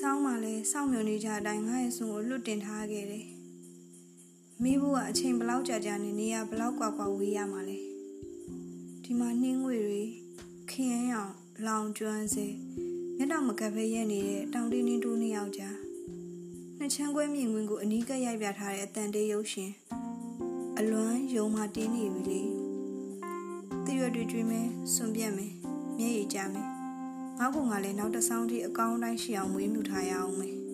စောင့်မျှော်နေကြအတိုင်းငါ့ရဲ့ဆွန်ကိုလွတ်တင်ထားခဲ့တယ်မိဖို့ကအချိန်ဘလောက်ကြာကြာနဲ့နေရဘလောက်ကွာကွာဝေးရမှာလဲဒီမှာနှင်းငွေတွေခရင်အောင်လောင်ကျွမ်းစေမျက်တောင်မကပ်ဖဲရက်နေတဲ့တောင်တင်းတင်းတူးနှစ်ယောက်ကြားနှစ်ချမ်းခွဲမြင်ကွင်းကိုအနီးကပ်ရိုက်ပြထားတဲ့အတန်တေးရုပ်ရှင်အလွမ်းယုံမှတင်းနေပြီလေတရွတ်တွေကျွေးမယ်စွန်ပြက်မယ်မျက်ရည်ကျမယ် ငါ့ကငါလည်းနောက်တစ်ဆောင်ထိအကောင်းတိုင်းရှိအောင်မွေးမြူထားရအောင်မယ်ဝေးခ